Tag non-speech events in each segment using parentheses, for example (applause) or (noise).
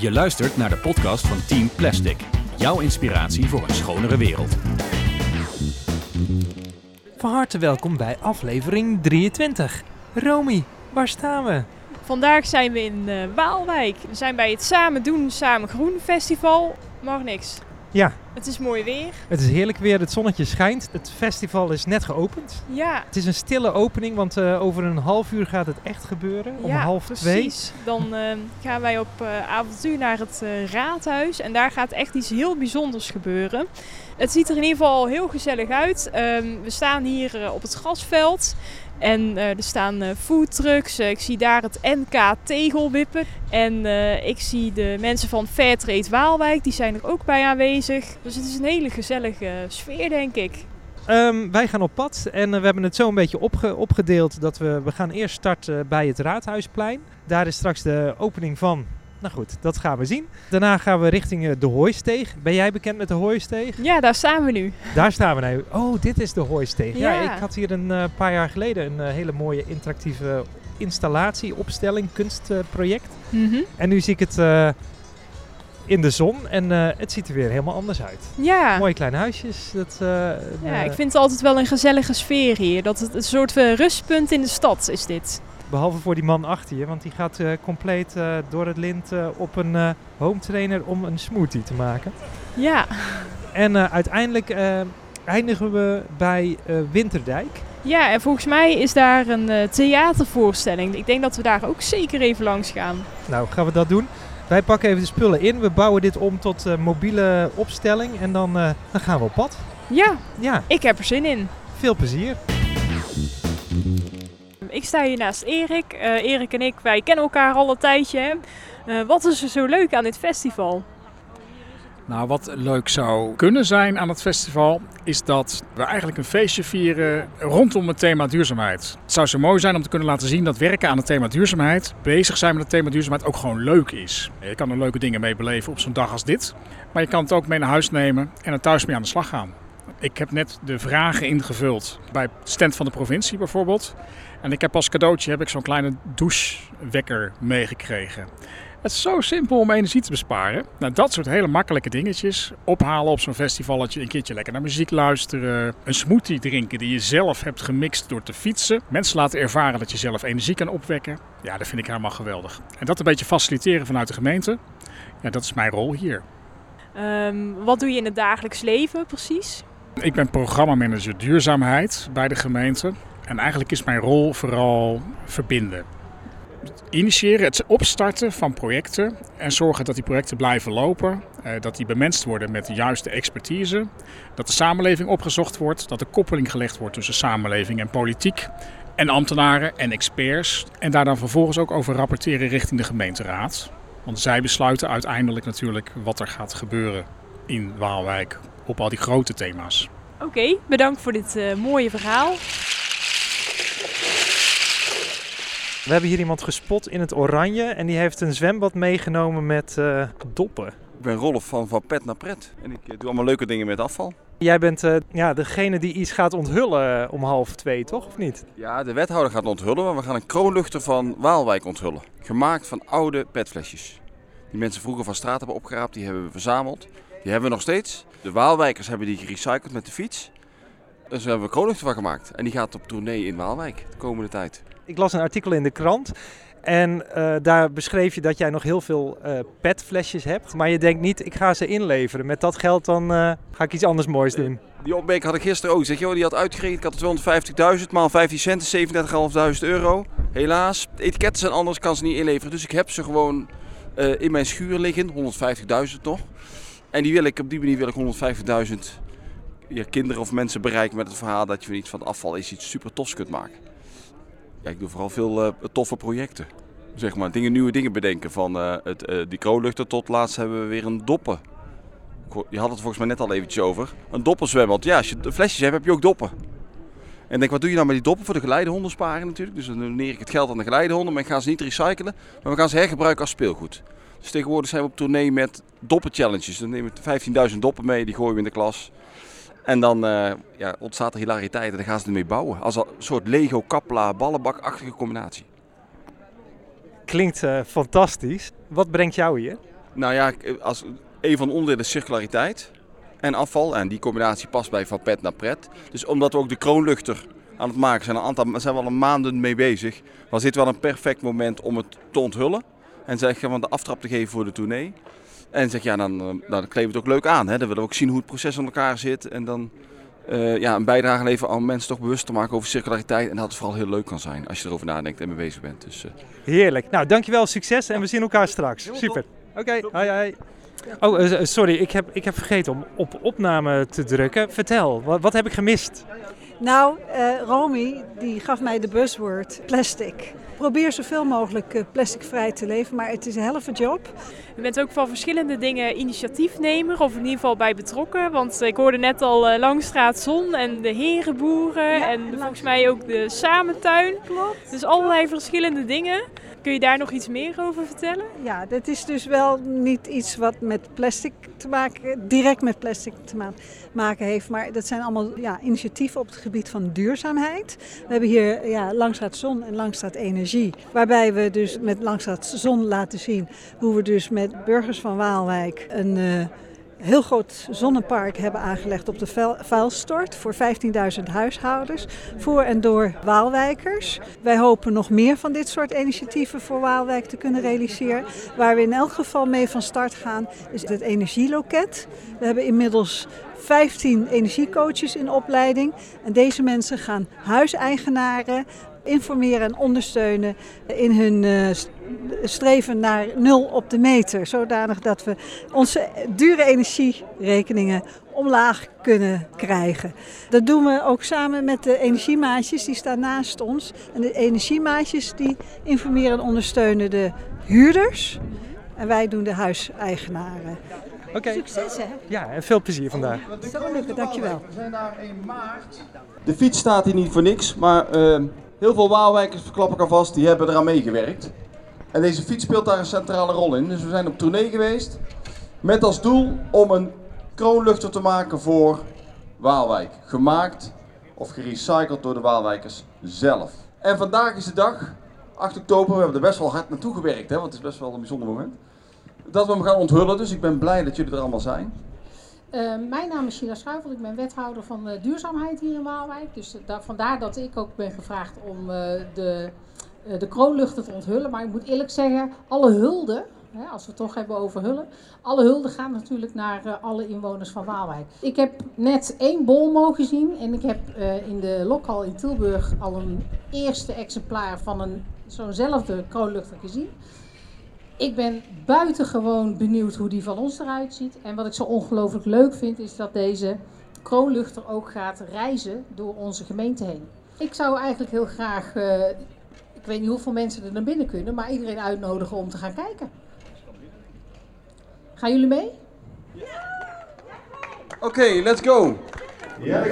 Je luistert naar de podcast van Team Plastic. Jouw inspiratie voor een schonere wereld. Van harte welkom bij aflevering 23. Romy, waar staan we? Vandaag zijn we in uh, Waalwijk. We zijn bij het Samen Doen, Samen Groen festival. Mag niks. Ja, Het is mooi weer. het is heerlijk weer, het zonnetje schijnt. Het festival is net geopend. Ja, Het is een stille opening, want eh, over een half uur gaat het echt gebeuren. Om ja half twee. precies. Dan eh, gaan wij op eh, avontuur naar het eh, raadhuis. En daar gaat echt iets heel bijzonders gebeuren. Het ziet er in ieder geval heel gezellig uit. Ehm, we staan hier op het grasveld. En eh, er staan eh foodtrucks. Eh, ik zie daar het NK Tegelwippen. En ik zie de mensen van Fairtrade Waalwijk. Die zijn er ook bij aanwezig. Dus het is een hele gezellige sfeer, denk ik. Ehm, wij gaan op pad en we hebben het zo een beetje opge- opgedeeld dat we, we gaan eerst starten bij het Raadhuisplein. Daar is straks de opening van. Nou goed, dat gaan we zien. Daarna gaan we richting eh, de Hooisteeg. Ben jij bekend met de Hooisteeg? Ja, daar staan we nu. Daar staan we nu. Oh, dit is de Hooisteeg. Ja, Ja. ik had hier een eh, paar jaar geleden een eh, hele mooie interactieve installatie, opstelling, kunstproject. En nu zie ik het in de zon en het ziet er weer helemaal anders uit. Ja. Mooie kleine huisjes. Dat, Ja, ik vind het altijd wel een gezellige sfeer hier. Dat het een soort eh, rustpunt in de stad is dit. Behalve voor die man achter je, want die gaat eh, compleet eh, door het lint eh, op een home trainer om een smoothie te maken. Ja, En uiteindelijk eindigen we bij Winterdijk. ja en volgens mij is daar een theatervoorstelling. Ik denk dat we daar ook zeker even langs gaan. Nou, gaan we dat doen. Wij pakken even de spullen in. We bouwen dit om tot mobiele opstelling en dan, dan gaan we op pad. Ja, Ja, ik heb er zin in. veel plezier. Ik sta hier naast Erik. Eh, Erik en ik, wij kennen elkaar al een tijdje. Eh, wat is er zo leuk aan dit festival? Nou, wat leuk zou kunnen zijn aan het festival, is dat we eigenlijk een feestje vieren rondom het thema duurzaamheid. Het zou zo mooi zijn om te kunnen laten zien dat werken aan het thema duurzaamheid, bezig zijn met het thema duurzaamheid, ook gewoon leuk is. Je kan er leuke dingen mee beleven op zo'n dag als dit, maar je kan het ook mee naar huis nemen en er thuis mee aan de slag gaan. Ik heb net de vragen ingevuld bij stand van de provincie bijvoorbeeld. En ik heb als cadeautje heb ik zo'n kleine douchewekker meegekregen. Het is zo simpel om energie te besparen. Nou, dat soort hele makkelijke dingetjes. Ophalen op zo'n festivalletje, een keertje lekker naar muziek luisteren. Een smoothie drinken die je zelf hebt gemixt door te fietsen. Mensen laten ervaren dat je zelf energie kan opwekken. Ja, dat vind ik helemaal geweldig. En dat een beetje faciliteren vanuit de gemeente. Ja, dat is mijn rol hier. Ehm, wat doe je in het dagelijks leven precies? Ik ben programmamanager duurzaamheid bij de gemeente. En eigenlijk is mijn rol vooral verbinden. Initiëren, het opstarten van projecten en zorgen dat die projecten blijven lopen. eh, Dat die bemenst worden met de juiste expertise. Dat de samenleving opgezocht wordt. Dat de koppeling gelegd wordt tussen samenleving en politiek. En ambtenaren en experts. En daar dan vervolgens ook over rapporteren richting de gemeenteraad. Want zij besluiten uiteindelijk natuurlijk wat er gaat gebeuren in Waalwijk op al die grote thema's. Oké, bedankt voor dit eh, mooie verhaal. We hebben hier iemand gespot in het oranje en die heeft een zwembad meegenomen met eh, doppen. Ik ben Rolf van Van Pet naar Pret en ik eh, doe allemaal leuke dingen met afval. Jij bent eh, ja, degene die iets gaat onthullen om half twee, toch? Of niet? Ja, de wethouder gaat onthullen, maar we gaan een kroonluchter van Waalwijk onthullen. Gemaakt van oude petflesjes. Die mensen vroeger van straat hebben opgeraapt, die hebben we verzameld. Die hebben we nog steeds. De Waalwijkers hebben die gerecycled met de fiets. Dus daar hebben we kroonluchter van gemaakt. En die gaat op tournee in Waalwijk de komende tijd. Ik las een artikel in de krant en eh, daar beschreef je dat jij nog heel veel eh, petflesjes hebt. Maar je denkt niet, ik ga ze inleveren. Met dat geld dan eh, ga ik iets anders moois doen. Die opmerking had ik gisteren ook. Zeg, joh, die had uitgerekend, ik had 250.000 maal 15 cent, is 37.500 euro. Helaas, de etiketten zijn anders, kan ze niet inleveren. Dus ik heb ze gewoon in mijn schuur liggen, 150.000 nog. En die wil ik, op die manier wil ik 150.000 ja, kinderen of mensen bereiken met het verhaal dat je van iets van afval is iets super tofs kunt maken. Ja, ik doe vooral veel eh, toffe projecten. Zeg maar, dingen, nieuwe dingen bedenken. Van eh, het, eh, die kroonluchter tot laatst hebben we weer een doppen. Je had het volgens mij net al eventjes over. Een doppenzwembad. Ja, als je flesjes hebt, heb je ook doppen. En denk, wat doe je nou met die doppen? Voor de geleidehonden sparen natuurlijk. Dus dan doneer ik het geld aan de geleidehonden. Maar ik ga ze niet recyclen. Maar we gaan ze hergebruiken als speelgoed. Dus tegenwoordig zijn we op tournee met doppen challenges. Dan nemen we 15.000 doppen mee, die gooien we in de klas. En dan eh, ja, ontstaat er hilariteit en dan gaan ze ermee bouwen. Als een soort Lego, Kapla, ballenbak-achtige combinatie. Klinkt eh, fantastisch. Wat brengt jou hier? Nou ja, als, een van de onderdelen is circulariteit en afval. En die combinatie past bij van pet naar pret. Dus omdat we ook de kroonluchter aan het maken zijn, een aantal, zijn we al een maanden mee bezig. Was dit wel een perfect moment om het te onthullen. En zeg, van de aftrap te geven voor de tournee. En zeg ja, dan, dan kleven we het ook leuk aan. Hè? Dan willen we ook zien hoe het proces in elkaar zit. En dan uh, ja, een bijdrage leveren om mensen toch bewust te maken over circulariteit. En dat het vooral heel leuk kan zijn als je erover nadenkt en mee bezig bent. Dus, uh... Heerlijk. Nou, dankjewel. Succes en we zien elkaar straks. Super. Oké, okay. hoi hoi. Oh, uh, sorry. Ik heb, ik heb vergeten om op opname te drukken. Vertel, wat, wat heb ik gemist? Nou, uh, Romy die gaf mij de buzzword plastic. Probeer zoveel mogelijk uh, plasticvrij te leven, maar het is een helft job. Je bent ook van verschillende dingen initiatiefnemer, of in ieder geval bij betrokken. Want ik hoorde net al uh, Langstraat Zon en de Herenboeren ja, en volgens mij ook de Samentuin. Klopt. Dus allerlei verschillende dingen. Kun je daar nog iets meer over vertellen? Ja, dat is dus wel niet iets wat met plastic te maken, direct met plastic te maken heeft. Maar dat zijn allemaal ja, initiatieven op het gebied van duurzaamheid. We hebben hier ja, Langstraat Zon en Langstraat Energie. Waarbij we dus met Langstraat Zon laten zien hoe we dus met burgers van Waalwijk een... Uh, heel groot zonnepark hebben aangelegd op de vuilstort voor 15.000 huishoudens voor en door Waalwijkers. Wij hopen nog meer van dit soort initiatieven voor Waalwijk te kunnen realiseren. Waar we in elk geval mee van start gaan is het energieloket. We hebben inmiddels 15 energiecoaches in opleiding en deze mensen gaan huiseigenaren informeren en ondersteunen in hun uh, streven naar nul op de meter. Zodanig dat we onze dure energierekeningen omlaag kunnen krijgen. Dat doen we ook samen met de energiemaatjes, die staan naast ons. En de energiemaatjes die informeren en ondersteunen de huurders. En wij doen de huiseigenaren. Okay. Succes hè? Ja, en veel plezier vandaag. Zal lukken, dankjewel. We zijn daar in maart. De fiets staat hier niet voor niks, maar uh, heel veel Waalwijkers, verklap ik alvast, die hebben eraan meegewerkt. En deze fiets speelt daar een centrale rol in. Dus we zijn op tournee geweest met als doel om een kroonluchter te maken voor Waalwijk. Gemaakt of gerecycled door de Waalwijkers zelf. En vandaag is de dag, 8 oktober, we hebben er best wel hard naartoe gewerkt, hè, want het is best wel een bijzonder moment. Dat we hem gaan onthullen, dus ik ben blij dat jullie er allemaal zijn. Uh, mijn naam is Sheila Schuivel, ik ben wethouder van uh, duurzaamheid hier in Waalwijk. Dus da vandaar dat ik ook ben gevraagd om de, de kroonluchten te onthullen. Maar ik moet eerlijk zeggen, alle hulden, als we het toch hebben over hullen, alle hulden gaan natuurlijk naar alle inwoners van Waalwijk. Ik heb net één bol mogen zien en ik heb in de lokhal in Tilburg al een eerste exemplaar van een zo'nzelfde kroonluchter gezien. Ik ben buitengewoon benieuwd hoe die van ons eruit ziet. En wat ik zo ongelooflijk leuk vind, is dat deze kroonluchter ook gaat reizen door onze gemeente heen. Ik zou eigenlijk heel graag, weet niet hoeveel mensen er naar binnen kunnen, maar iedereen uitnodigen om te gaan kijken. Gaan jullie mee? Oké, okay, let's go. Ja,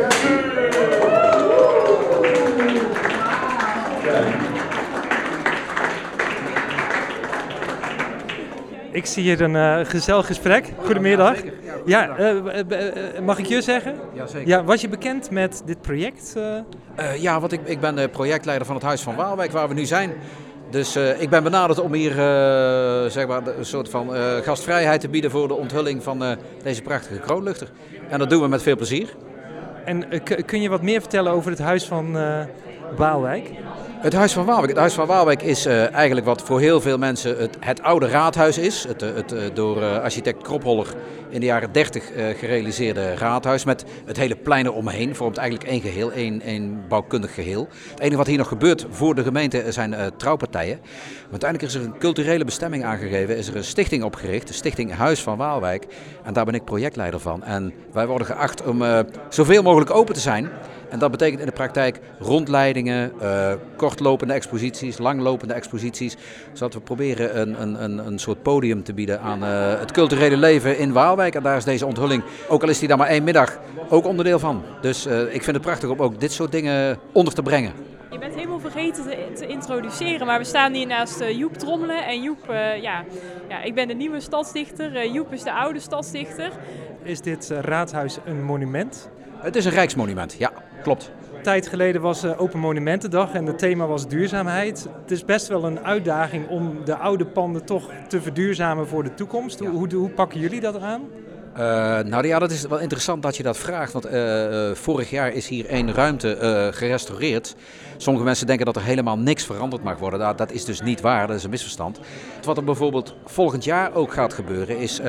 Ik zie hier een uh, gezellig gesprek. Goedemiddag. Ja, uh, mag ik je zeggen? Ja, zeker. Ja, was je bekend met dit project? Uh, ja, want ik, ik ben de projectleider van het Huis van Waalwijk, waar we nu zijn. Dus ik ben benaderd om hier zeg maar, een soort van gastvrijheid te bieden voor de onthulling van deze prachtige kroonluchter. En dat doen we met veel plezier. En kun je wat meer vertellen over het Huis van Waalwijk? Het Huis van Waalwijk. Het Huis van Waalwijk is uh, eigenlijk wat voor heel veel mensen het, het oude raadhuis is. Het, eh, het uh, door architect Kropholler in de jaren 30 gerealiseerde raadhuis. Met het hele plein eromheen. Vormt eigenlijk één geheel, één, één bouwkundig geheel. Het enige wat hier nog gebeurt voor de gemeente zijn trouwpartijen. Want uiteindelijk is er een culturele bestemming aangegeven. Is er een stichting opgericht. De Stichting Huis van Waalwijk. En daar ben ik projectleider van. En wij worden geacht om zoveel mogelijk open te zijn. En dat betekent in de praktijk rondleidingen, uh, kortlopende exposities, langlopende exposities. Zodat we proberen een, een, een soort podium te bieden aan uh, het culturele leven in Waalwijk. En daar is deze onthulling, ook al is die daar maar één middag, ook onderdeel van. Dus uh, ik vind het prachtig om ook dit soort dingen onder te brengen. Je bent helemaal vergeten te, te, introduceren, maar we staan hier naast Joep Trommelen. En Joep, uh, ja, ja, ik ben de nieuwe stadsdichter. Uh, Joep is de oude stadsdichter. Is dit raadhuis een monument? Het is een rijksmonument, ja, klopt. tijd geleden was uh, Open Monumentendag en het thema was duurzaamheid. Het is best wel een uitdaging om de oude panden toch te verduurzamen voor de toekomst. Hoe, hoe, hoe pakken jullie dat aan? Uh, nou ja, dat is wel interessant dat je dat vraagt. Want uh, vorig jaar is hier één ruimte uh, gerestaureerd. Sommige mensen denken dat er helemaal niks veranderd mag worden. Dat, dat, is dus niet waar, dat is een misverstand. Wat er bijvoorbeeld volgend jaar ook gaat gebeuren is...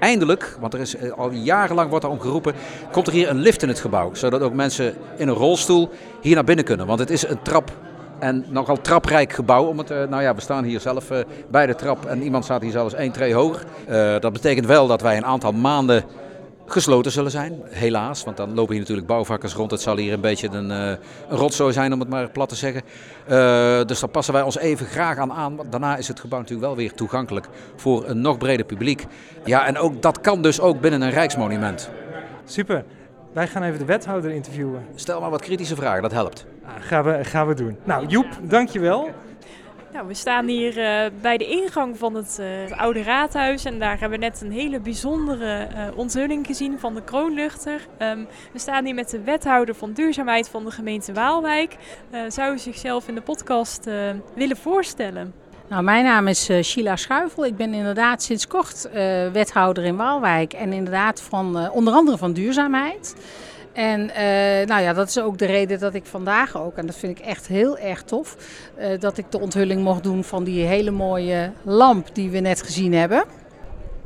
Eindelijk, want er is al jarenlang wordt er om geroepen, komt er hier een lift in het gebouw. Zodat ook mensen in een rolstoel hier naar binnen kunnen. Want het is een trap en nogal traprijk gebouw. Om het, nou ja, we staan hier zelf uh, bij de trap en iemand staat hier zelfs één tree. Uh, dat betekent wel dat wij een aantal maanden gesloten zullen zijn. Helaas, want dan lopen hier natuurlijk bouwvakkers rond. Het zal hier een beetje een, uh, een rotzooi zijn, om het maar plat te zeggen. dus daar passen wij ons even graag aan aan. Daarna is het gebouw natuurlijk wel weer toegankelijk voor een nog breder publiek. Ja, en ook, dat kan dus ook binnen een rijksmonument. Super. Wij gaan even de wethouder interviewen. Stel maar wat kritische vragen, dat helpt. Ah, gaan, we, gaan we doen. Nou, Joep, dankjewel. Nou, we staan hier uh, bij de ingang van het, uh, het, Oude Raadhuis en daar hebben we net een hele bijzondere uh, onthulling gezien van de kroonluchter. Um, we staan hier met de wethouder van duurzaamheid van de gemeente Waalwijk. zou u zichzelf in de podcast willen voorstellen? Nou, mijn naam is Sheila Schuivel. Ik ben inderdaad sinds kort wethouder in Waalwijk en inderdaad van onder andere van duurzaamheid. En nou ja, dat is ook de reden dat ik vandaag ook, en dat vind ik echt heel erg tof, dat ik de onthulling mocht doen van die hele mooie lamp die we net gezien hebben.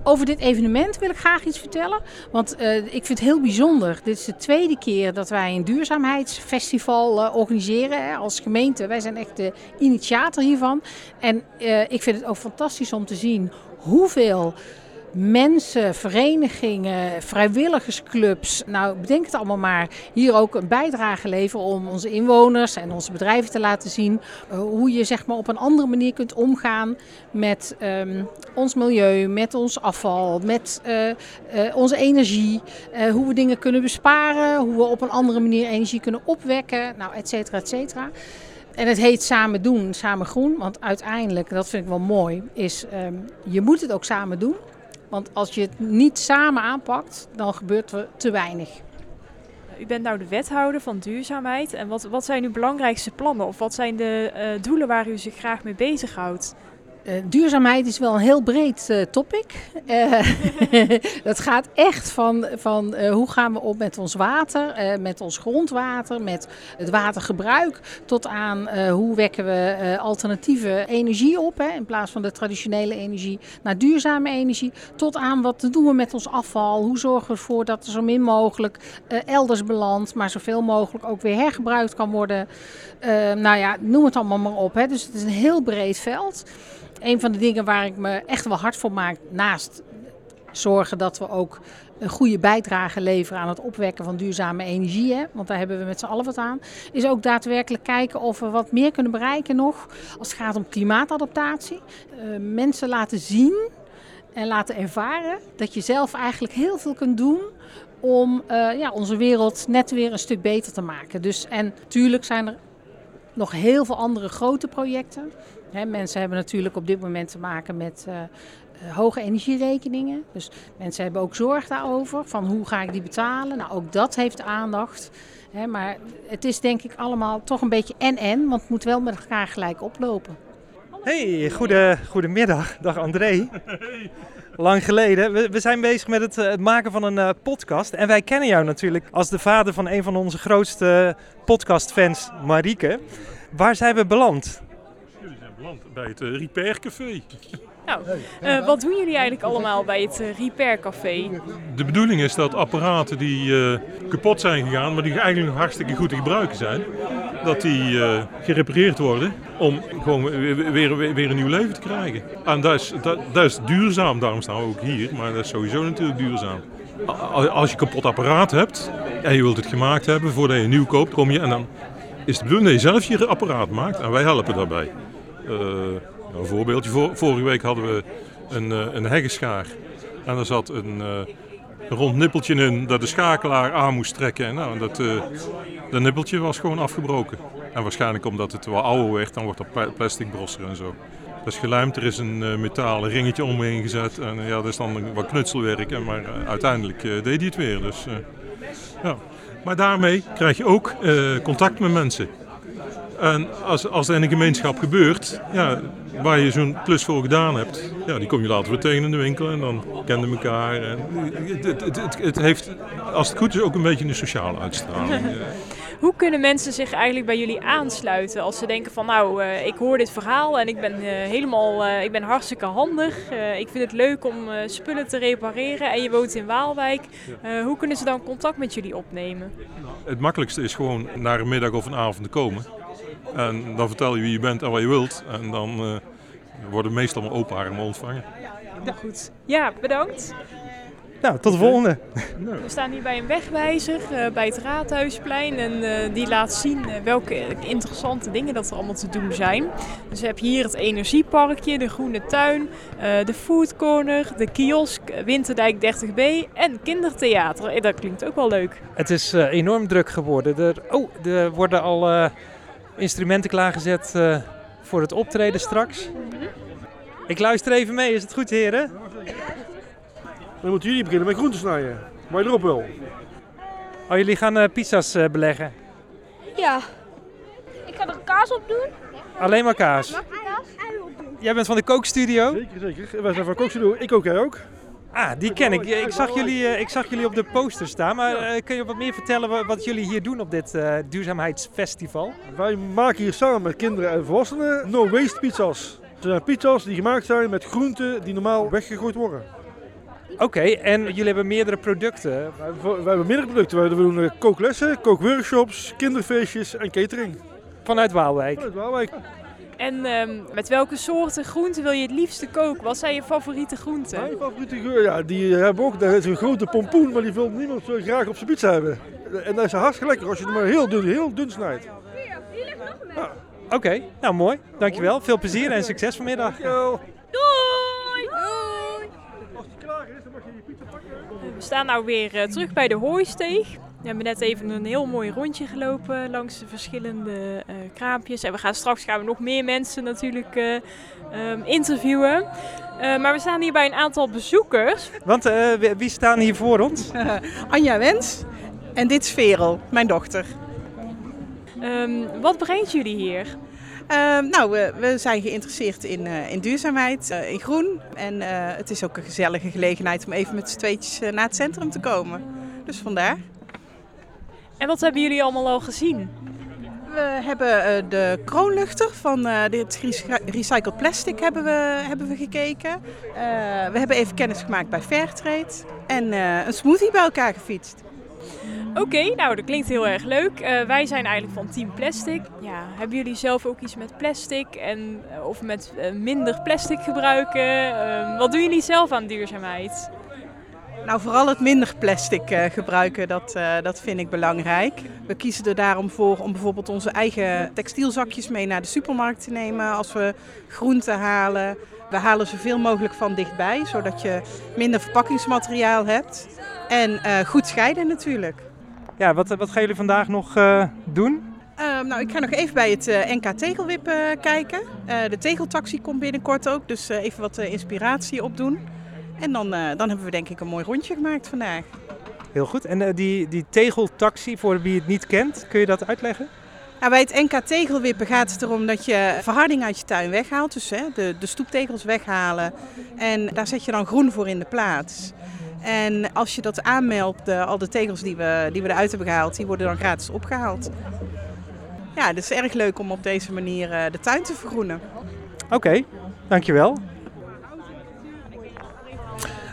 Over dit evenement wil ik graag iets vertellen. Want uh, ik vind het heel bijzonder. Dit is de tweede keer dat wij een duurzaamheidsfestival organiseren hè, als gemeente. Wij zijn echt de initiator hiervan. En ik vind het ook fantastisch om te zien hoeveel mensen, verenigingen, vrijwilligersclubs, nou bedenk het allemaal maar, hier ook een bijdrage leveren om onze inwoners en onze bedrijven te laten zien uh, hoe je zeg maar op een andere manier kunt omgaan met um, ons milieu, met ons afval, met uh, uh, onze energie, hoe we dingen kunnen besparen, hoe we op een andere manier energie kunnen opwekken, nou et cetera, et cetera. En het heet samen doen, samen groen. Want uiteindelijk, dat vind ik wel mooi, is um, je moet het ook samen doen. Want als je het niet samen aanpakt, dan gebeurt er te weinig. U bent nou de wethouder van duurzaamheid. En wat, wat zijn uw belangrijkste plannen? Of wat zijn de uh, doelen waar u zich graag mee bezighoudt? Uh, duurzaamheid is wel een heel breed uh, topic. Uh, (laughs) dat gaat echt van, van hoe gaan we om met ons water, met ons grondwater, met het watergebruik, tot aan hoe wekken we alternatieve energie op, hè, in plaats van de traditionele energie naar duurzame energie, tot aan wat doen we met ons afval, hoe zorgen we ervoor dat er zo min mogelijk elders belandt, maar zoveel mogelijk ook weer hergebruikt kan worden. nou ja, noem het allemaal maar op. Hè. Dus het is een heel breed veld een van de dingen waar ik me echt wel hard voor maak, naast zorgen dat we ook een goede bijdrage leveren aan het opwekken van duurzame energie, want daar hebben we met z'n allen wat aan, is ook daadwerkelijk kijken of we wat meer kunnen bereiken nog als het gaat om klimaatadaptatie. Uh, mensen laten zien en laten ervaren dat je zelf eigenlijk heel veel kunt doen om uh, ja, onze wereld net weer een stuk beter te maken. Dus, en natuurlijk zijn er nog heel veel andere grote projecten. He, mensen hebben natuurlijk op dit moment te maken met uh, uh, hoge energierekeningen. Dus mensen hebben ook zorg daarover. Van hoe ga ik die betalen? Nou, ook dat heeft aandacht. He, maar het is denk ik allemaal toch een beetje en-en. Want het moet wel met elkaar gelijk oplopen. Hey, goede, goedemiddag. Dag André. Lang geleden. We, we, zijn bezig met het, het maken van een uh, podcast. En wij kennen jou natuurlijk als de vader van een van onze grootste podcastfans, Marieke. Waar zijn we beland? Bij het uh, Repair Café. Nou, uh, wat doen jullie eigenlijk allemaal bij het uh, Repair Café? De bedoeling is dat apparaten die uh, kapot zijn gegaan, maar die eigenlijk nog hartstikke goed te gebruiken zijn, dat die gerepareerd worden om gewoon weer, weer, weer, een nieuw leven te krijgen. En dat is, dat, dat is duurzaam, daarom staan we ook hier, maar dat is sowieso natuurlijk duurzaam. Als je een kapot apparaat hebt en je wilt het gemaakt hebben voordat je nieuw koopt, kom je en dan is de bedoeling dat je zelf je apparaat maakt en wij helpen daarbij. Uh, een voorbeeldje, Vor, vorige week hadden we een, uh, een heggenschaar. En er zat een, uh, een rond nippeltje in dat de schakelaar aan moest trekken. En nou, dat, dat nippeltje was gewoon afgebroken. En waarschijnlijk omdat het wel ouder werd, dan wordt er plastic brosser en zo. Dat is gelijmd, er is een metalen ringetje omheen gezet. En ja, dat is dan wat knutselwerk. Maar uiteindelijk deed hij het weer. Dus, ja. Maar daarmee krijg je ook eh, contact met mensen. En als, als er in een gemeenschap gebeurt, ja, waar je zo'n klus voor gedaan hebt, ja, die kom je later weer tegen in de winkel en dan kennen elkaar. En het, het, het, het heeft, als het goed is, ook een beetje een sociale uitstraling. (laughs) Hoe kunnen mensen zich eigenlijk bij jullie aansluiten als ze denken van nou, eh, ik hoor dit verhaal en ik ben eh, helemaal, eh, ik ben hartstikke handig. Ik vind het leuk om spullen te repareren en je woont in Waalwijk. Hoe kunnen ze dan contact met jullie opnemen? Het makkelijkste is gewoon naar een middag of een avond te komen. En dan vertel je wie je bent en wat je wilt. En dan eh, worden meestal maar open armen ontvangen. Nou goed. Ja, bedankt. Nou, tot de volgende. We staan hier bij een wegwijzer eh, bij het Raadhuisplein en eh, die laat zien welke interessante dingen dat er allemaal te doen zijn. Dus we hebben hier het energieparkje, de groene tuin, eh, de food corner, de kiosk, Winterdijk 30B en kindertheater. Dat klinkt ook wel leuk. Het is enorm druk geworden. Er, oh, er worden al eh, instrumenten klaargezet eh, voor het optreden straks. Ik luister even mee, is het goed heren? Dan moeten jullie beginnen met groenten snijden. Waar je erop wil. Oh, jullie gaan eh, pizza's eh, beleggen. Ja. Ik ga er kaas op doen. Alleen maar kaas. Mag ik kaas? Jij bent van de kookstudio? Zeker, zeker. Wij zijn van kookstudio. Ik ook, jij ook. Ah, die ken ik. Ik zag jullie, eh, ik zag jullie op de poster staan. Maar eh, kun je wat meer vertellen wa- wat jullie hier doen op dit eh, duurzaamheidsfestival? Wij maken hier samen met kinderen en volwassenen no waste pizza's. Het zijn pizza's die gemaakt zijn met groenten die normaal weggegooid worden. Oké, en jullie hebben meerdere producten. Wij, wij hebben meerdere producten. We doen kooklessen, kookworkshops, kinderfeestjes en catering. Vanuit Waalwijk? Vanuit Waalwijk. En ehm, met welke soorten groenten wil je het liefste koken? Wat zijn je favoriete groenten? Mijn favoriete geur, ja, die hebben ook, daar is een grote pompoen, maar die wil niemand zo graag op zijn pizza hebben. En dat is hartstikke lekker als je het maar heel dun, heel dun snijdt. Oké, nou mooi. Dankjewel. Veel plezier en succes vanmiddag. Dankjewel. Doei! Doei! Als het klaar is, dan mag je je pizza pakken. We staan nou weer eh, terug bij de hooisteeg. We hebben net even een heel mooi rondje gelopen langs de verschillende eh, kraampjes. En we gaan straks gaan we nog meer mensen natuurlijk eh, ehm, interviewen. Eh, maar we staan hier bij een aantal bezoekers. Want eh, wie- wie staan hier voor ons? (laughs) Anja Wens. En dit is Verel, mijn dochter. Ehm, wat brengt jullie hier? Ehm, nou, we, we zijn geïnteresseerd in, eh, in duurzaamheid, in groen. En eh, het is ook een gezellige gelegenheid om even met z'n tweetjes naar het centrum te komen. Dus vandaar. En wat hebben jullie allemaal al gezien? We hebben eh, de kroonluchter van eh, dit recy- recycled plastic hebben we, hebben we gekeken. Eh, we hebben even kennis gemaakt bij Fairtrade. En een smoothie bij elkaar gefietst. Oké, nou dat klinkt heel erg leuk. Wij zijn eigenlijk van Team Plastic. Ja, hebben jullie zelf ook iets met plastic en, of met minder plastic gebruiken? Wat doen jullie zelf aan duurzaamheid? Nou, vooral het minder plastic eh, gebruiken, dat, eh, dat vind ik belangrijk. We kiezen er daarom voor om bijvoorbeeld onze eigen textielzakjes mee naar de supermarkt te nemen als we groenten halen. We halen zoveel mogelijk van dichtbij, zodat je minder verpakkingsmateriaal hebt. En eh, goed scheiden natuurlijk. Ja, wat, wat gaan jullie vandaag nog doen? Ehm, nou, ik ga nog even bij het NK Tegelwip kijken. De tegeltaxi komt binnenkort ook, dus even wat inspiratie opdoen. En dan, eh, dan hebben we denk ik een mooi rondje gemaakt vandaag. Heel goed. En eh, die, die tegeltaxi, voor wie het niet kent, kun je dat uitleggen? Nou, bij het NK tegelwippen gaat het erom dat je verharding uit je tuin weghaalt. Dus hè, de, de stoeptegels weghalen. En daar zet je dan groen voor in de plaats. En als je dat aanmeldt, de, al de tegels die we, die we eruit hebben gehaald, die worden dan gratis opgehaald. Ja, het is erg leuk om op deze manier eh, de tuin te vergroenen. Oké, dankjewel.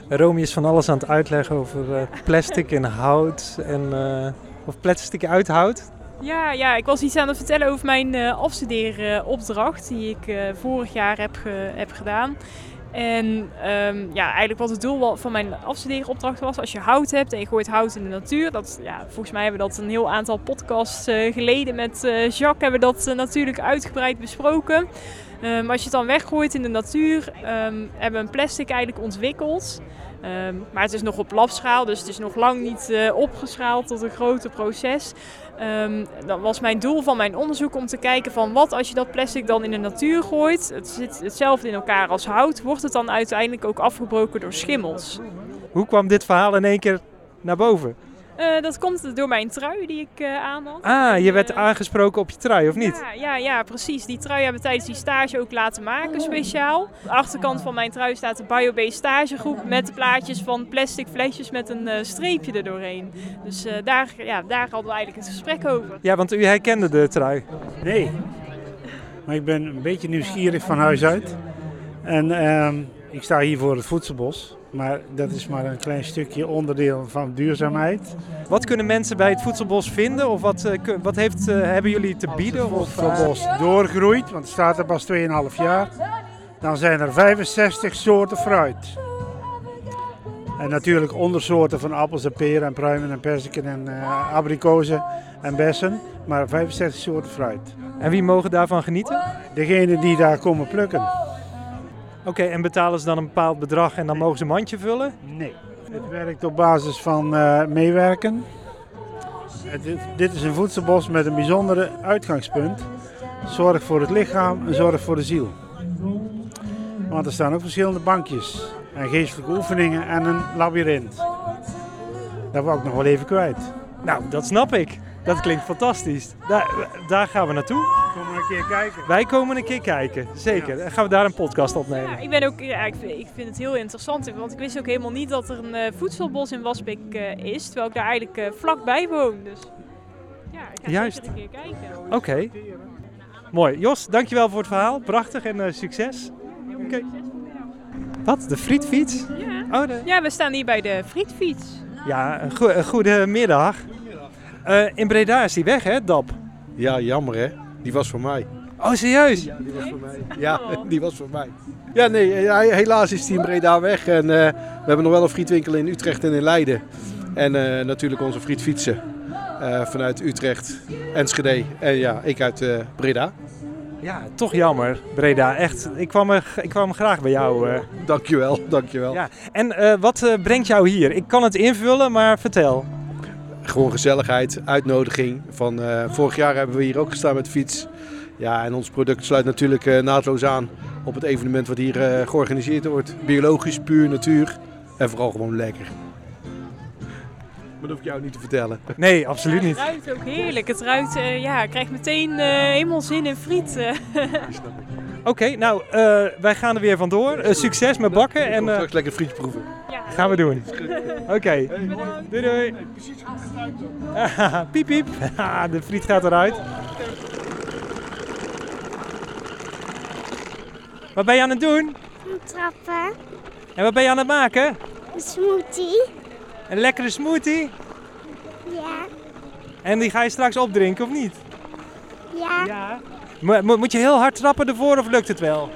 Romy is van alles aan het uitleggen over eh, plastic en hout en eh, of plastic uit hout. Ja, ja, ik was iets aan het vertellen over mijn eh afstudeeropdracht die ik vorig jaar heb, heb gedaan. En ehm, ja, eigenlijk wat het doel van mijn afstudeeropdracht was, als je hout hebt en je gooit hout in de natuur, dat, ja, volgens mij hebben we dat een heel aantal podcasts geleden met Jacques hebben we dat natuurlijk uitgebreid besproken. Eh, maar als je het dan weggooit in de natuur, ehm, hebben we een plastic eigenlijk ontwikkeld. Ehm, maar het is nog op labschaal, dus het is nog lang niet eh, opgeschaald tot een groter proces. Ehm, dat was mijn doel van mijn onderzoek om te kijken van wat als je dat plastic dan in de natuur gooit. Het zit hetzelfde in elkaar als hout. Wordt het dan uiteindelijk ook afgebroken door schimmels? Hoe kwam dit verhaal in één keer naar boven? Eh, dat komt door mijn trui die ik eh aan had. Ah, je werd aangesproken op je trui, of niet? Ja, ja, ja, precies. Die trui hebben we tijdens die stage ook laten maken, speciaal. Aan de achterkant van mijn trui staat de BioBase stagegroep met de plaatjes van plastic flesjes met een eh, streepje er doorheen. Dus eh, daar, ja, daar hadden we eigenlijk het gesprek over. Ja, want u herkende de trui. Nee, maar ik ben een beetje nieuwsgierig van huis uit. En ehm, ik sta hier voor het voedselbos. Maar dat is maar een klein stukje onderdeel van duurzaamheid. Wat kunnen mensen bij het voedselbos vinden? Of wat, eh, wat heeft, eh, hebben jullie te bieden? Of, Het voedselbos doorgroeit, want het staat er pas 2,5 jaar. Dan zijn er 65 soorten fruit. En natuurlijk ondersoorten van appels en peren en pruimen en perziken en eh, abrikozen en bessen. Maar 65 soorten fruit. En wie mogen daarvan genieten? Degenen die daar komen plukken. Oké, en betalen ze dan een bepaald bedrag en dan mogen ze een mandje vullen? Nee. Het werkt op basis van eh, meewerken. Het dit is een voedselbos met een bijzondere uitgangspunt. Zorg voor het lichaam en zorg voor de ziel. Want er staan ook verschillende bankjes en geestelijke oefeningen en een labyrint. Dat wou ik nog wel even kwijt. Nou, dat snap ik. Dat klinkt fantastisch. Daar, daar gaan we naartoe. Keer kijken. Wij komen een keer kijken, zeker. En gaan we daar een podcast opnemen. Ja, ik, ben ook, ja, ik, vind, ik vind het heel interessant, want ik wist ook helemaal niet dat er een eh, voedselbos in Wasbeek eh, is, terwijl ik daar eigenlijk eh, vlakbij woon. Dus ja, ik ga Juist. zeker een keer kijken. Oké. Mooi. Jos, dankjewel voor het verhaal. Prachtig en eh, succes. Oké. Wat? De frietfiets? Ja. Oh, de... ja, we staan hier bij de frietfiets. Ja, een, goe- een goede middag. Eh, in Breda is die weg, hè, Dap? Ja, jammer hè. Die was voor mij. Oh, serieus? Ja, die was voor mij. Ja, (laughs) die was voor mij. Ja, nee, eh, helaas is die in Breda weg. En eh, we hebben nog wel een frietwinkel in Utrecht en in Leiden. En eh, natuurlijk onze frietfietsen eh, vanuit Utrecht, Enschede en ja, ik uit Breda. Ja, toch jammer, Breda. Echt, ik kwam, er, ik kwam graag bij jou. Dankjewel, dankjewel. Ja. En wat brengt jou hier? Ik kan het invullen, maar vertel. Gewoon gezelligheid, uitnodiging. Van, eh, vorig jaar hebben we hier ook gestaan met de fiets. Ja, en ons product sluit natuurlijk eh, naadloos aan op het evenement wat hier eh, georganiseerd wordt. Biologisch, puur natuur en vooral gewoon lekker. Maar dat hoef ik jou niet te vertellen. Nee, absoluut niet. Het ruikt ook heerlijk. Het ruikt, eh, ja, ik krijg meteen eh, helemaal zin in friet. (laughs) Oké, nou, eh, wij gaan er weer vandoor. Eh, succes met bakken. En, Kom eh, straks lekker frietje proeven. gaan we doen. Oké, doei doei. (laughs) piep piep. de friet gaat eruit. Wat ben je aan het doen? Trappen. En wat ben je aan het maken? Een smoothie. Een lekkere smoothie. Ja. En die ga je straks opdrinken, of niet? Ja. Mo- mo- moet je heel hard trappen ervoor of lukt het wel?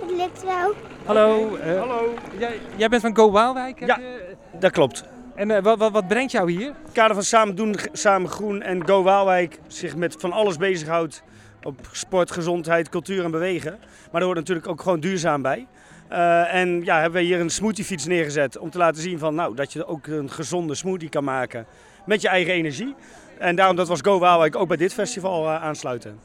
Het lukt wel. Hallo. Hallo. Jij, jij bent van Go Waalwijk? Ja, je- dat klopt. En eh, wat, wat, wat brengt jou hier? Het kader van Samen Doen, Samen Groen en Go Waalwijk zich met van alles bezighoudt op sport, gezondheid, cultuur en bewegen. Maar er hoort natuurlijk ook gewoon duurzaam bij. Eh, en ja, hebben we hier een smoothiefiets neergezet om te laten zien van, nou, dat je ook een gezonde smoothie kan maken met je eigen energie. En daarom dat was Go Waalwijk ook bij dit festival eh, aansluiten.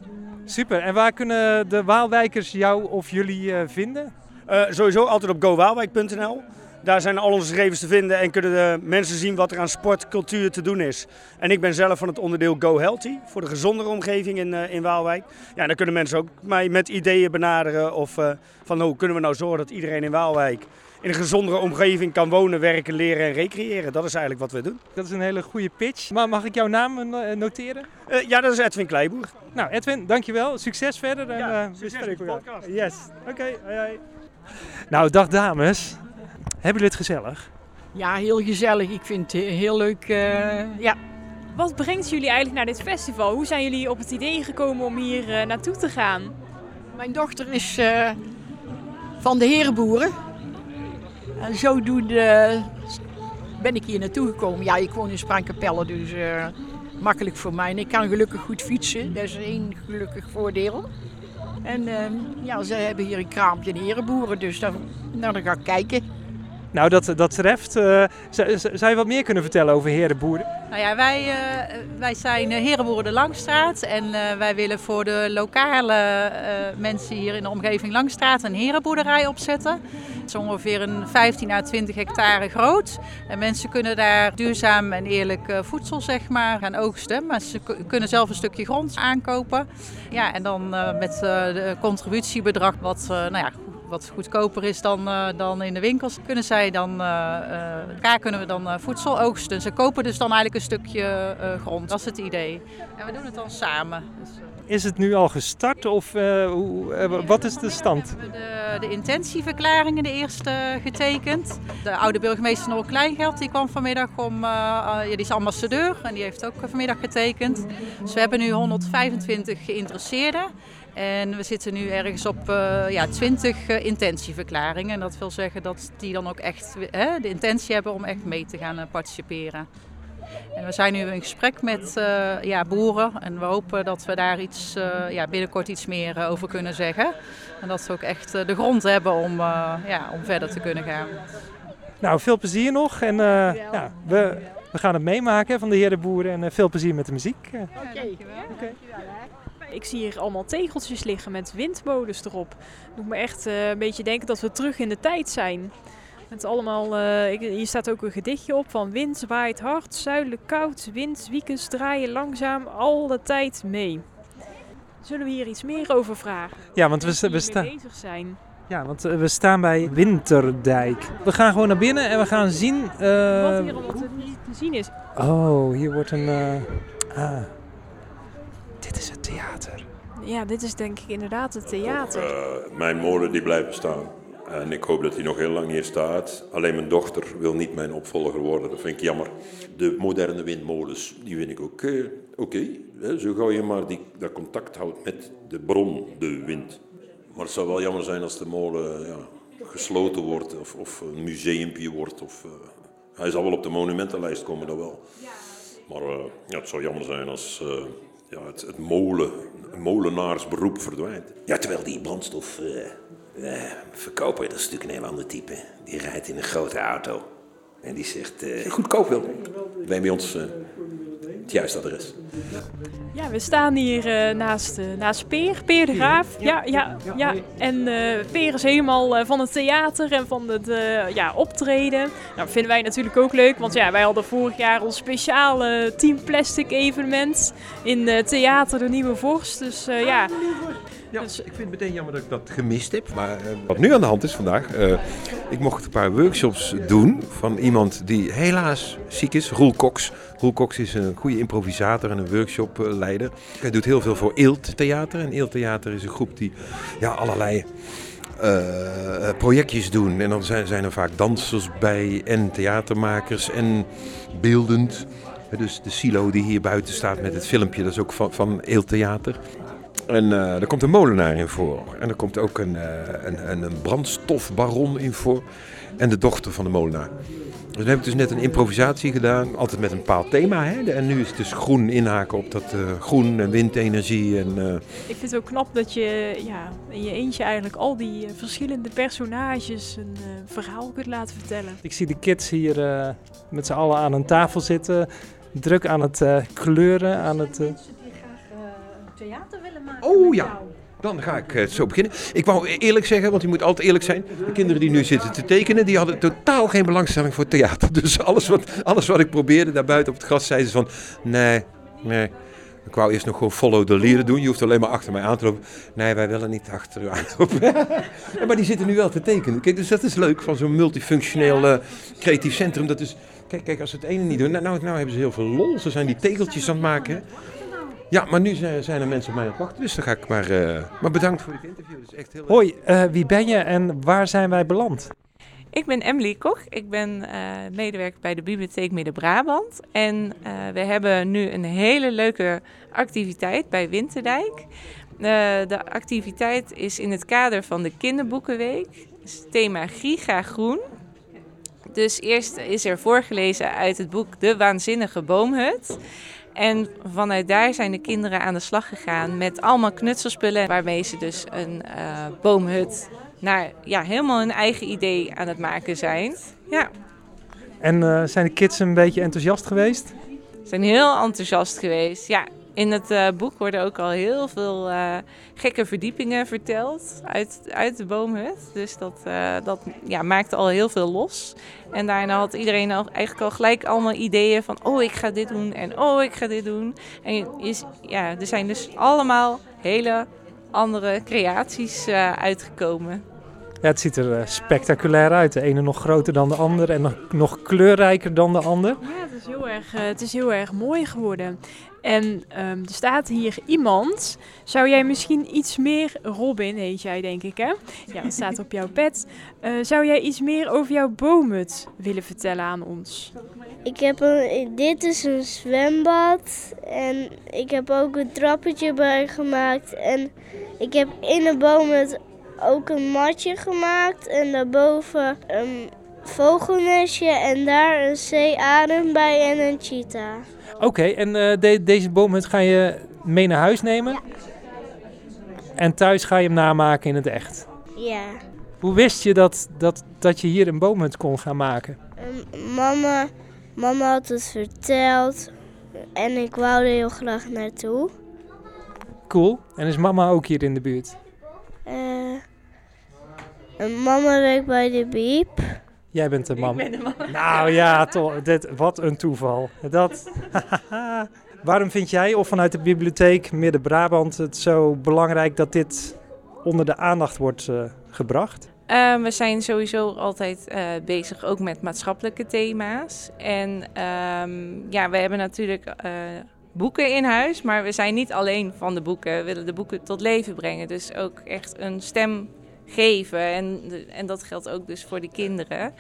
Super. En waar kunnen de Waalwijkers jou of jullie eh, vinden? Eh, sowieso altijd op gowaalwijk.nl. Daar zijn al onze gegevens te vinden en kunnen de mensen zien wat er aan sport, cultuur te doen is. En ik ben zelf van het onderdeel Go Healthy voor de gezondere omgeving in, in Waalwijk. Ja, dan kunnen mensen ook mij met ideeën benaderen of van hoe kunnen we nou zorgen dat iedereen in Waalwijk in een gezondere omgeving kan wonen, werken, leren en recreëren. Dat is eigenlijk wat we doen. Dat is een hele goede pitch. Maar mag ik jouw naam eh, noteren? Eh, ja, dat is Edwin Kleiboer. Nou, Edwin, dankjewel. Succes verder. En, Ja, eh, we succes met de podcast. Yes. Oké, hoi, hoi. Nou, dag dames. Hebben jullie het gezellig? Ja, heel gezellig. Ik vind het heel leuk. eh, ja. Wat brengt jullie eigenlijk naar dit festival? Hoe zijn jullie op het idee gekomen om hier naartoe te gaan? Mijn dochter is eh, van de herenboeren. En zodoende ben ik hier naartoe gekomen. Ja, ik woon in Spraankapelle, dus eh, makkelijk voor mij. En ik kan gelukkig goed fietsen. Dat is één gelukkig voordeel. En ehm, ja, ze hebben hier een kraampje in herenboeren, dus dan, nou, dan ga ik kijken. Nou, dat, dat treft. Eh, zou, je wat meer kunnen vertellen over Herenboeren? Nou ja, wij, eh, wij zijn eh, Herenboeren de Langstraat en eh, wij willen voor de lokale eh, mensen hier in de omgeving Langstraat een herenboerderij opzetten. Is ongeveer een 15 à 20 hectare groot. En mensen kunnen daar duurzaam en eerlijk eh, voedsel zeg maar, gaan oogsten. Maar ze kunnen zelf een stukje grond aankopen. Ja, en dan eh, met eh, de contributiebedrag wat, eh, nou ja, wat goedkoper is dan, eh, dan in de winkels, kunnen zij dan, eh, eh, daar kunnen we dan voedsel oogsten. Ze kopen dus dan eigenlijk een stukje grond. Dat is het idee. En we doen het dan samen. Dus, Is het nu al gestart of hoe, wat is de stand? de, de intentieverklaringen de eerste getekend. De oude burgemeester Noor Kleingeld die kwam vanmiddag om, ja, die is ambassadeur en die heeft ook vanmiddag getekend. Dus we hebben nu 125 geïnteresseerden. En we zitten nu ergens op eh, ja, 20 eh, intentieverklaringen. En dat wil zeggen dat die dan ook echt hè, de intentie hebben om echt mee te gaan eh, participeren. En we zijn nu in gesprek met eh, ja, boeren en we hopen dat we daar iets, eh, ja, binnenkort iets meer eh, over kunnen zeggen. En dat we ook echt eh, de grond hebben om, eh, ja, om verder te kunnen gaan. Nou, veel plezier nog en eh, ja, we, we gaan het meemaken van de heren boeren en eh, veel plezier met de muziek. Eh, Ik zie hier allemaal tegeltjes liggen met windmolens erop. Doet me echt eh, een beetje denken dat we terug in de tijd zijn. Met allemaal, eh, hier staat ook een gedichtje op van wind waait hard, zuidelijk koud, wind, wiekens draaien langzaam, al de tijd mee. Zullen we hier iets meer over vragen? Ja, want we, we staan. bezig zijn. Ja, want eh, we staan bij Winterdijk. We gaan gewoon naar binnen en we gaan zien. Wat hier allemaal te, te zien is. oh, hier wordt een. ah, dit is het theater. Ja, dit is denk ik inderdaad het theater. Eh, mijn molen die blijft bestaan. En ik hoop dat hij nog heel lang hier staat. Alleen mijn dochter wil niet mijn opvolger worden. Dat vind ik jammer. De moderne windmolens, die vind ik ook eh, oké. hè. Zo gauw je maar die, dat contact houdt met de bron, de wind. Maar het zou wel jammer zijn als de molen ja, gesloten wordt of, of een museumpje wordt. Of, eh, hij zal wel op de monumentenlijst komen, dat wel. Maar eh, ja, het zou jammer zijn als eh, ja, het, het molen, molenaarsberoep verdwijnt. Ja, terwijl die brandstof eh, eh, verkoper, dat is natuurlijk een heel ander type. Die rijdt in een grote auto. En die zegt, eh, goedkoop wil. Wij bij ons eh, het juiste adres. Ja, we staan hier eh, naast, eh, naast Peer, Peer de Graaf. Ja, ja, ja. En eh, Peer is helemaal eh, van het theater en van het eh, ja, optreden. Nou, dat vinden wij natuurlijk ook leuk, want ja, wij hadden vorig jaar ons speciale Team Plastic evenement in eh, Theater de Nieuwe Vorst. Dus eh, ja, Ja, ik vind het meteen jammer dat ik dat gemist heb. Maar eh, wat nu aan de hand is vandaag, eh, ik mocht een paar workshops doen van iemand die helaas ziek is, Roel Cox. Roel Cox is een goede improvisator en een workshopleider. Hij doet heel veel voor Eelt Theater. En Eelt Theater is een groep die ja, allerlei eh, projectjes doen. En dan zijn, zijn er vaak dansers bij en theatermakers en beeldend. Dus de silo die hier buiten staat met het filmpje, dat is ook van, van Eelt Theater. En eh, er komt een molenaar in voor. En er komt ook een, eh, een, een, een brandstofbaron in voor. En de dochter van de molenaar. Dus we hebben dus net een improvisatie gedaan. Altijd met een bepaald thema. Hè? En nu is het dus groen inhaken op dat eh, groen en windenergie. En, eh, ik vind het ook knap dat je ja, in je eentje eigenlijk al die verschillende personages een verhaal kunt laten vertellen. Ik zie de kids hier eh, met z'n allen aan een tafel zitten. Druk aan het eh, kleuren, aan het... eh, theater willen maken. Oh ja, dan ga ik eh, zo beginnen. Ik wou eerlijk zeggen, want je moet altijd eerlijk zijn. De kinderen die nu zitten te tekenen, die hadden totaal geen belangstelling voor theater. (laughs) Dus alles wat, alles wat ik probeerde daar buiten op het gras, zeiden ze van... Nee, nee. Ik wou eerst nog gewoon follow the leader doen. Je hoeft alleen maar achter mij aan te lopen. Nee, wij willen niet achter u aanlopen. Ja, (laughs) maar die zitten nu wel te tekenen. Kijk, dus dat is leuk van zo'n multifunctioneel eh, creatief centrum. Dat is, kijk, kijk, als ze het ene niet doen, nou, nou, nou hebben ze heel veel lol. Ze zijn die tegeltjes aan het maken. hè. Ja, maar nu zijn, er mensen op mij aan het wachten, dus dan ga ik maar... eh, maar bedankt voor dit interview, dat is echt heel leuk. Hoi, eh, wie ben je en waar zijn wij beland? Ik ben Emily Koch. Ik ben eh, medewerker bij de Bibliotheek Midden-Brabant. En eh, we hebben nu een hele leuke activiteit bij Winterdijk. Eh, de activiteit is in het kader van de Kinderboekenweek. Het is het thema Giga Groen. Dus eerst is er voorgelezen uit het boek De Waanzinnige Boomhut. En vanuit daar zijn de kinderen aan de slag gegaan met allemaal knutselspullen. Waarmee ze dus een eh, boomhut naar ja, helemaal hun eigen idee aan het maken zijn. Ja, En eh, zijn de kids een beetje enthousiast geweest? ze zijn heel enthousiast geweest. Ja, In het eh, boek worden ook al heel veel eh, gekke verdiepingen verteld uit, uit de boomhut. Dus dat, eh, dat ja, maakte al heel veel los. En daarna had iedereen al, eigenlijk al gelijk allemaal ideeën van... oh, ik ga dit doen en oh, ik ga dit doen. En je, ja, er zijn dus allemaal hele andere creaties eh, uitgekomen. Ja, het ziet er spectaculair uit. De ene nog groter dan de ander en nog, nog kleurrijker dan de ander. Ja, het is heel erg, het is heel erg mooi geworden. En ehm, er staat hier iemand. Zou jij misschien iets meer, Robin heet jij denk ik hè? Ja, dat staat op jouw pet. Eh, zou jij iets meer over jouw boomhut willen vertellen aan ons? Ik heb een, dit is een zwembad en ik heb ook een trappetje bij gemaakt. En ik heb in de boomhut ook een matje gemaakt en daarboven een vogelnestje en daar een zeearend bij en een cheetah. Oké, en de- deze boomhut ga je mee naar huis nemen? En thuis ga je hem namaken in het echt? Ja. Hoe wist je dat, dat, dat je hier een boomhut kon gaan maken? Ehm, mama, mama had het verteld en ik wou er heel graag naartoe. Cool. En is mama ook hier in de buurt? Eh, en mama werkt bij de Biep. Jij bent de man. ben de mama. Nou ja, toch. Dit, wat een toeval. Dat. (laughs) Waarom vind jij, of vanuit de bibliotheek Midden-Brabant, het zo belangrijk dat dit onder de aandacht wordt eh, gebracht? Eh, we zijn sowieso altijd eh, bezig ook met maatschappelijke thema's. En ehm, ja, we hebben natuurlijk eh, boeken in huis, maar we zijn niet alleen van de boeken. We willen de boeken tot leven brengen. Dus ook echt een stem geven. En, en dat geldt ook dus voor de kinderen.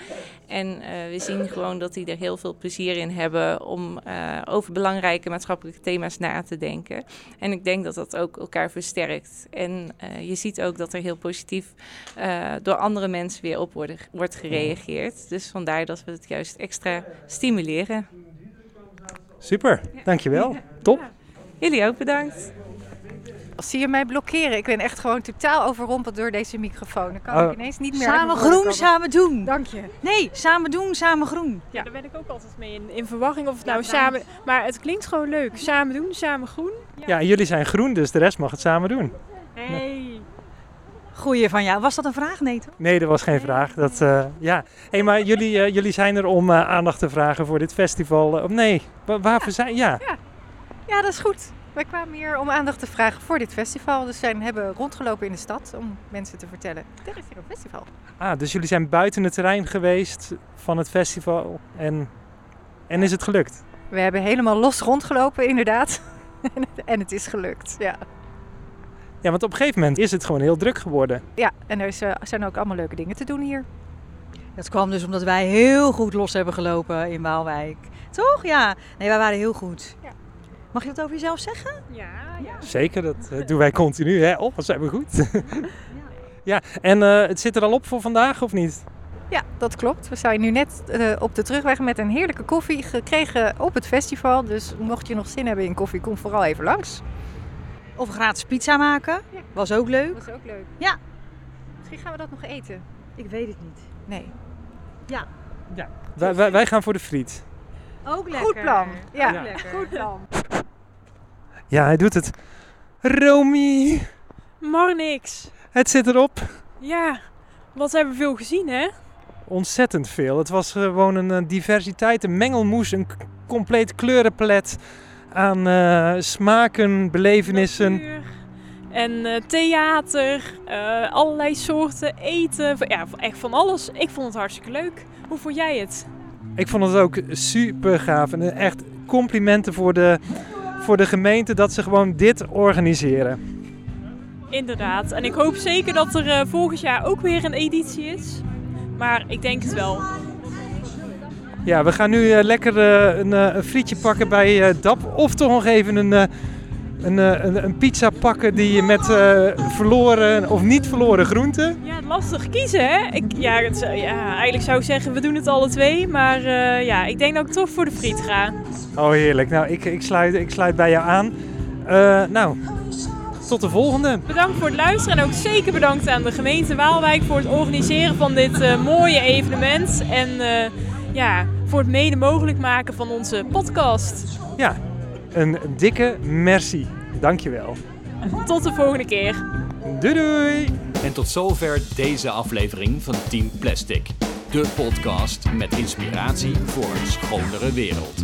En eh, we zien gewoon dat die er heel veel plezier in hebben om eh, over belangrijke maatschappelijke thema's na te denken. En ik denk dat dat ook elkaar versterkt. En eh, je ziet ook dat er heel positief door andere mensen weer op worden, wordt gereageerd. Dus vandaar dat we het juist extra stimuleren. Super, dankjewel. Top. Jullie ook bedankt. Zie je mij blokkeren? Ik ben echt gewoon totaal overrompeld door deze microfoon. Dan kan Oh. ik ineens niet meer Samen groen, komen. samen doen. Dank je. Nee, samen doen, samen groen. Ja, daar ben ik ook altijd mee in, in verwachting of het nou samen... Maar het klinkt gewoon leuk. Samen doen, samen groen. Ja, en jullie zijn groen, dus de rest mag het samen doen. Hey. Goeie van jou. Was dat een vraag? Nee, toch? Nee, dat was geen vraag. Dat, eh, ja. hey, maar jullie, eh, jullie zijn er om eh, aandacht te vragen voor dit festival. Of nee, wa- waarvoor zijn... Ja. Ja, dat is goed. Wij kwamen hier om aandacht te vragen voor dit festival. Dus zijn hebben rondgelopen in de stad om mensen te vertellen. Er is hier een festival. Ah, dus jullie zijn buiten het terrein geweest van het festival en, en is het gelukt? We hebben helemaal los rondgelopen, inderdaad. (laughs) En het- is gelukt, ja. Ja, want op een gegeven moment is het gewoon heel druk geworden. Ja, en er is, eh, zijn ook allemaal leuke dingen te doen hier. Dat kwam dus omdat wij heel goed los hebben gelopen in Waalwijk. Toch? Ja. Nee, wij waren heel goed. Mag je dat over jezelf zeggen? Ja, ja. Zeker, dat eh, doen wij continu. Hè? Oh, wat zijn we goed. (laughs) ja, en eh, het zit er al op voor vandaag of niet? Ja, dat klopt. We zijn nu net eh, op de terugweg met een heerlijke koffie gekregen op het festival. Dus mocht je nog zin hebben in koffie, kom vooral even langs. Of een gratis pizza maken. Was ook leuk. Dat is ook leuk. Ja. Misschien gaan we dat nog eten. Ik weet het niet. Nee. Ja. Ja. Wij, wij, wij gaan voor de friet. Ook lekker. Goed plan. Ja, goed plan. Ja, hij doet het. Romy, Maar niks. het zit erop. Ja, wat hebben we veel gezien hè? Ontzettend veel. Het was gewoon een eh, diversiteit, een mengelmoes, een compleet kleurenpalet aan eh, smaken, belevenissen. En eh, theater, eh, allerlei soorten eten. Ja, echt van alles. Ik vond het hartstikke leuk. Hoe vond jij het? Ik vond het ook super gaaf. En echt complimenten voor de, voor de gemeente dat ze gewoon dit organiseren. Inderdaad. En ik hoop zeker dat er eh, volgend jaar ook weer een editie is. Maar ik denk het wel. Ja, we gaan nu eh, lekker eh, een, een frietje pakken bij DAP. Of toch nog even een, een, eh, een, een pizza pakken die je met eh, verloren of niet verloren groenten. Ja, lastig kiezen hè? Ik, ja, het, ja, eigenlijk zou ik zeggen we doen het alle twee. Maar eh, ja, ik denk dat ik toch voor de friet ga. Oh, heerlijk. Nou, ik, ik, sluit, ik sluit bij jou aan. Nou, tot de volgende. Bedankt voor het luisteren en ook zeker bedankt aan de gemeente Waalwijk voor het organiseren van dit mooie evenement. En ja, voor het mede mogelijk maken van onze podcast. Ja, Een dikke merci. Dankjewel. Tot de volgende keer. Doei doei! En tot zover deze aflevering van Team Plastic. De podcast met inspiratie voor een schonere wereld.